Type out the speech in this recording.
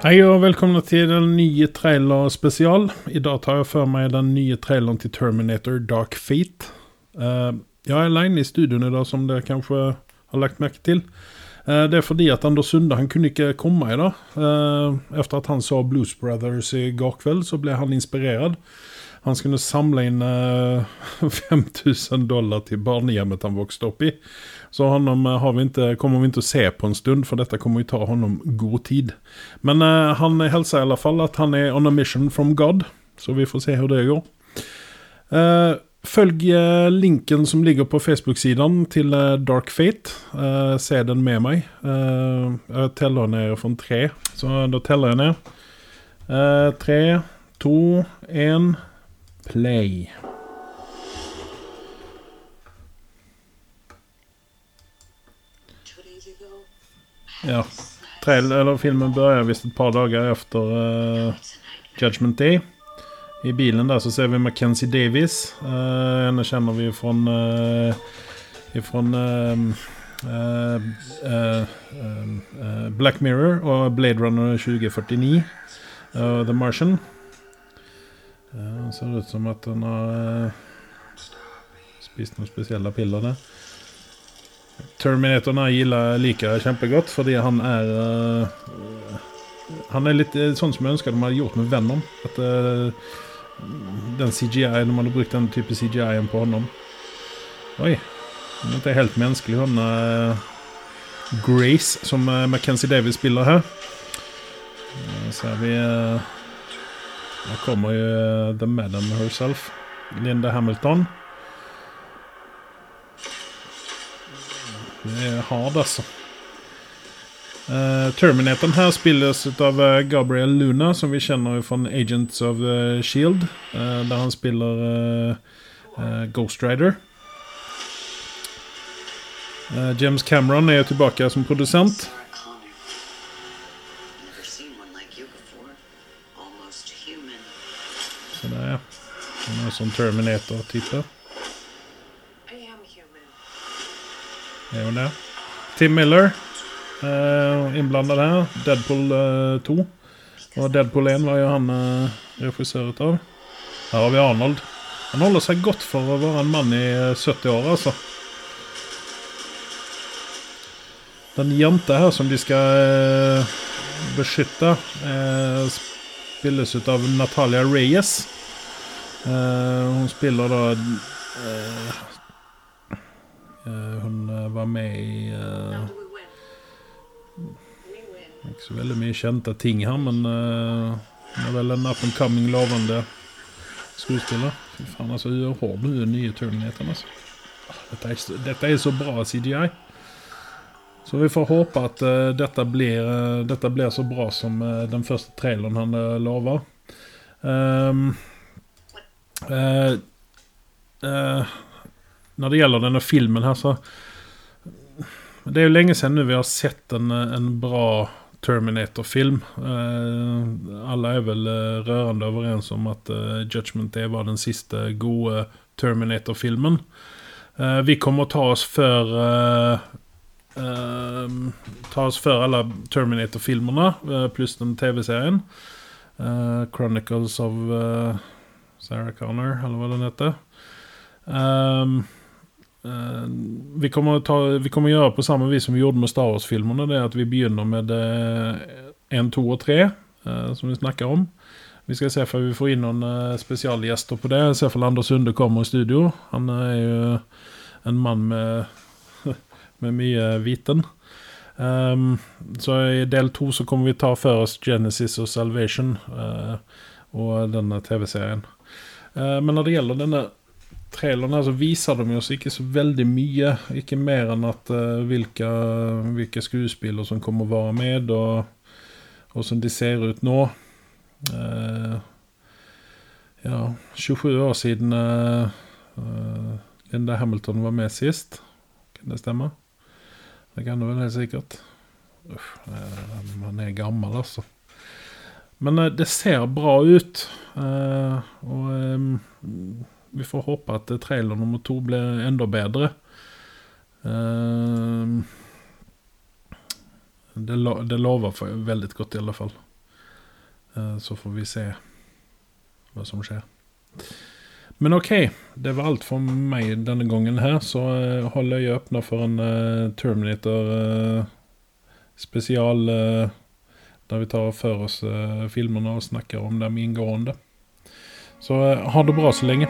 Hei og velkommen til den nye trailerspesial. I dag tar jeg for meg den nye traileren til Terminator Dark Fate. Eh, jeg er alene i studioen i dag, som dere kanskje har lagt merke til. Eh, det er fordi at Anders Sunde han kunne ikke komme i dag. Etter at han så Blues Brothers i går kveld, så ble han inspirert. Han skulle samle inn 5000 dollar til barnehjemmet han vokste opp i. Så honom eh, har vi inte, kommer vi ikke å se på en stund, for dette kommer jo ta honom god tid. Men uh, han hälsar i alle fall at han er on a mission from God, så vi får se hvordan det går. Uh, Følg linken som ligger på Facebook-siden til Dark Fate. Uh, se den med meg. Uh, jeg teller ned fra tre, så da teller jeg ned. Uh, tre, to, én, play. Ja. Trail, eller filmen börjar visst ett par dager efter uh, Judgment Day. I bilen där så ser vi Mackenzie Davis. Uh, henne känner vi från, uh, ifrån Black Mirror og Blade Runner 2049. The Martian. Uh, ser ut som at han har spist noen spesielle piller der. Terminatoren gillar, liker jeg kjempegodt, fordi han er uh, Han er litt uh, sånn som jeg ønsker de hadde gjort med Venom. At uh, den CGI, De hadde brukt den type CGI-en på honom. Oi. Det er helt menneskelig, hun Grace, som Mackenzie Davis spiller her. Så er vi Her kommer jo The Madam herself. Linda Hamilton. Det er hard, altså. Uh, Terminatoren her spilles av uh, Gabriel Luna, som vi kjenner fra Agents of the Shield. Der han spiller Ghost Rider. James Cameron er tilbake som produsent. Sånn Terminator-type. Er hun det? Tim Miller eh, innblandet her. Deadpool eh, 2. Og Deadpool 1 var jo han eh, regissøret av. Her har vi Arnold. Han holder seg godt for å være en mann i 70 år, altså. Den jenta her som de skal uh, beskytte, uh, spilles ut av Natalia Reyes. Hun spiller da Eh, hun eh, var med i Ikke så veldig mye kjente ting her, men hun er vel en up and coming lovende skuespiller. Fy faen, altså, hun har den nye Terminator. Altså. Dette, er, dette er så bra CGI. Så vi får håpe at uh, dette, blir, uh, dette, blir, så bra som uh, den første traileren han lover. Um, når det gjelder denne filmen her, så Det er jo lenge siden vi har sett en, en bra Terminator-film. Uh, alle er vel uh, rørende overens om at uh, Judgment Day var den siste gode Terminator-filmen. vi kommer å ta oss før Ta oss før alle Terminator-filmene, pluss den TV-serien. Chronicles of Sarah Connor, eller hva den heter. Um, Uh, vi, kommer ta, vi, kommer gjøre på samme vis som vi gjorde med Star Wars-filmene. Det er at Vi begynner med én, uh, to og tre, uh, som vi snakker om. Vi skal se om vi får inn noen uh, spesialgjester på det. Se om Anders Sunde kommer i studio. Han er jo en mann med, med mye viten. Um, så i del to så kommer vi ta for oss Genesis og Salvation og denne TV-serien. Men når det gjelder denne traileren her så viser de oss ikke så veldig mye. Ikke mer enn at uh, hvilke, hvilke skuespillere som kommer å være med, og hvordan de ser ut nå. Uh, ja, 27 år siden uh, Linda Hamilton var med sist. Kan det stemme? Det kan det vel helt sikkert. Uff, han er gammel, altså. Men det ser bra ut. og um, vi får håpe at trailer nummer to blir enda bedre. Det, lover for veldig godt, i alle fall. Eh, så får vi se hva som skjer. Men ok, det var alt for meg denne gangen her, så eh, hold øyet åpne for en Terminator spesial der vi tar for oss filmene og snakker om dem inngående. Så ha det bra så lenge.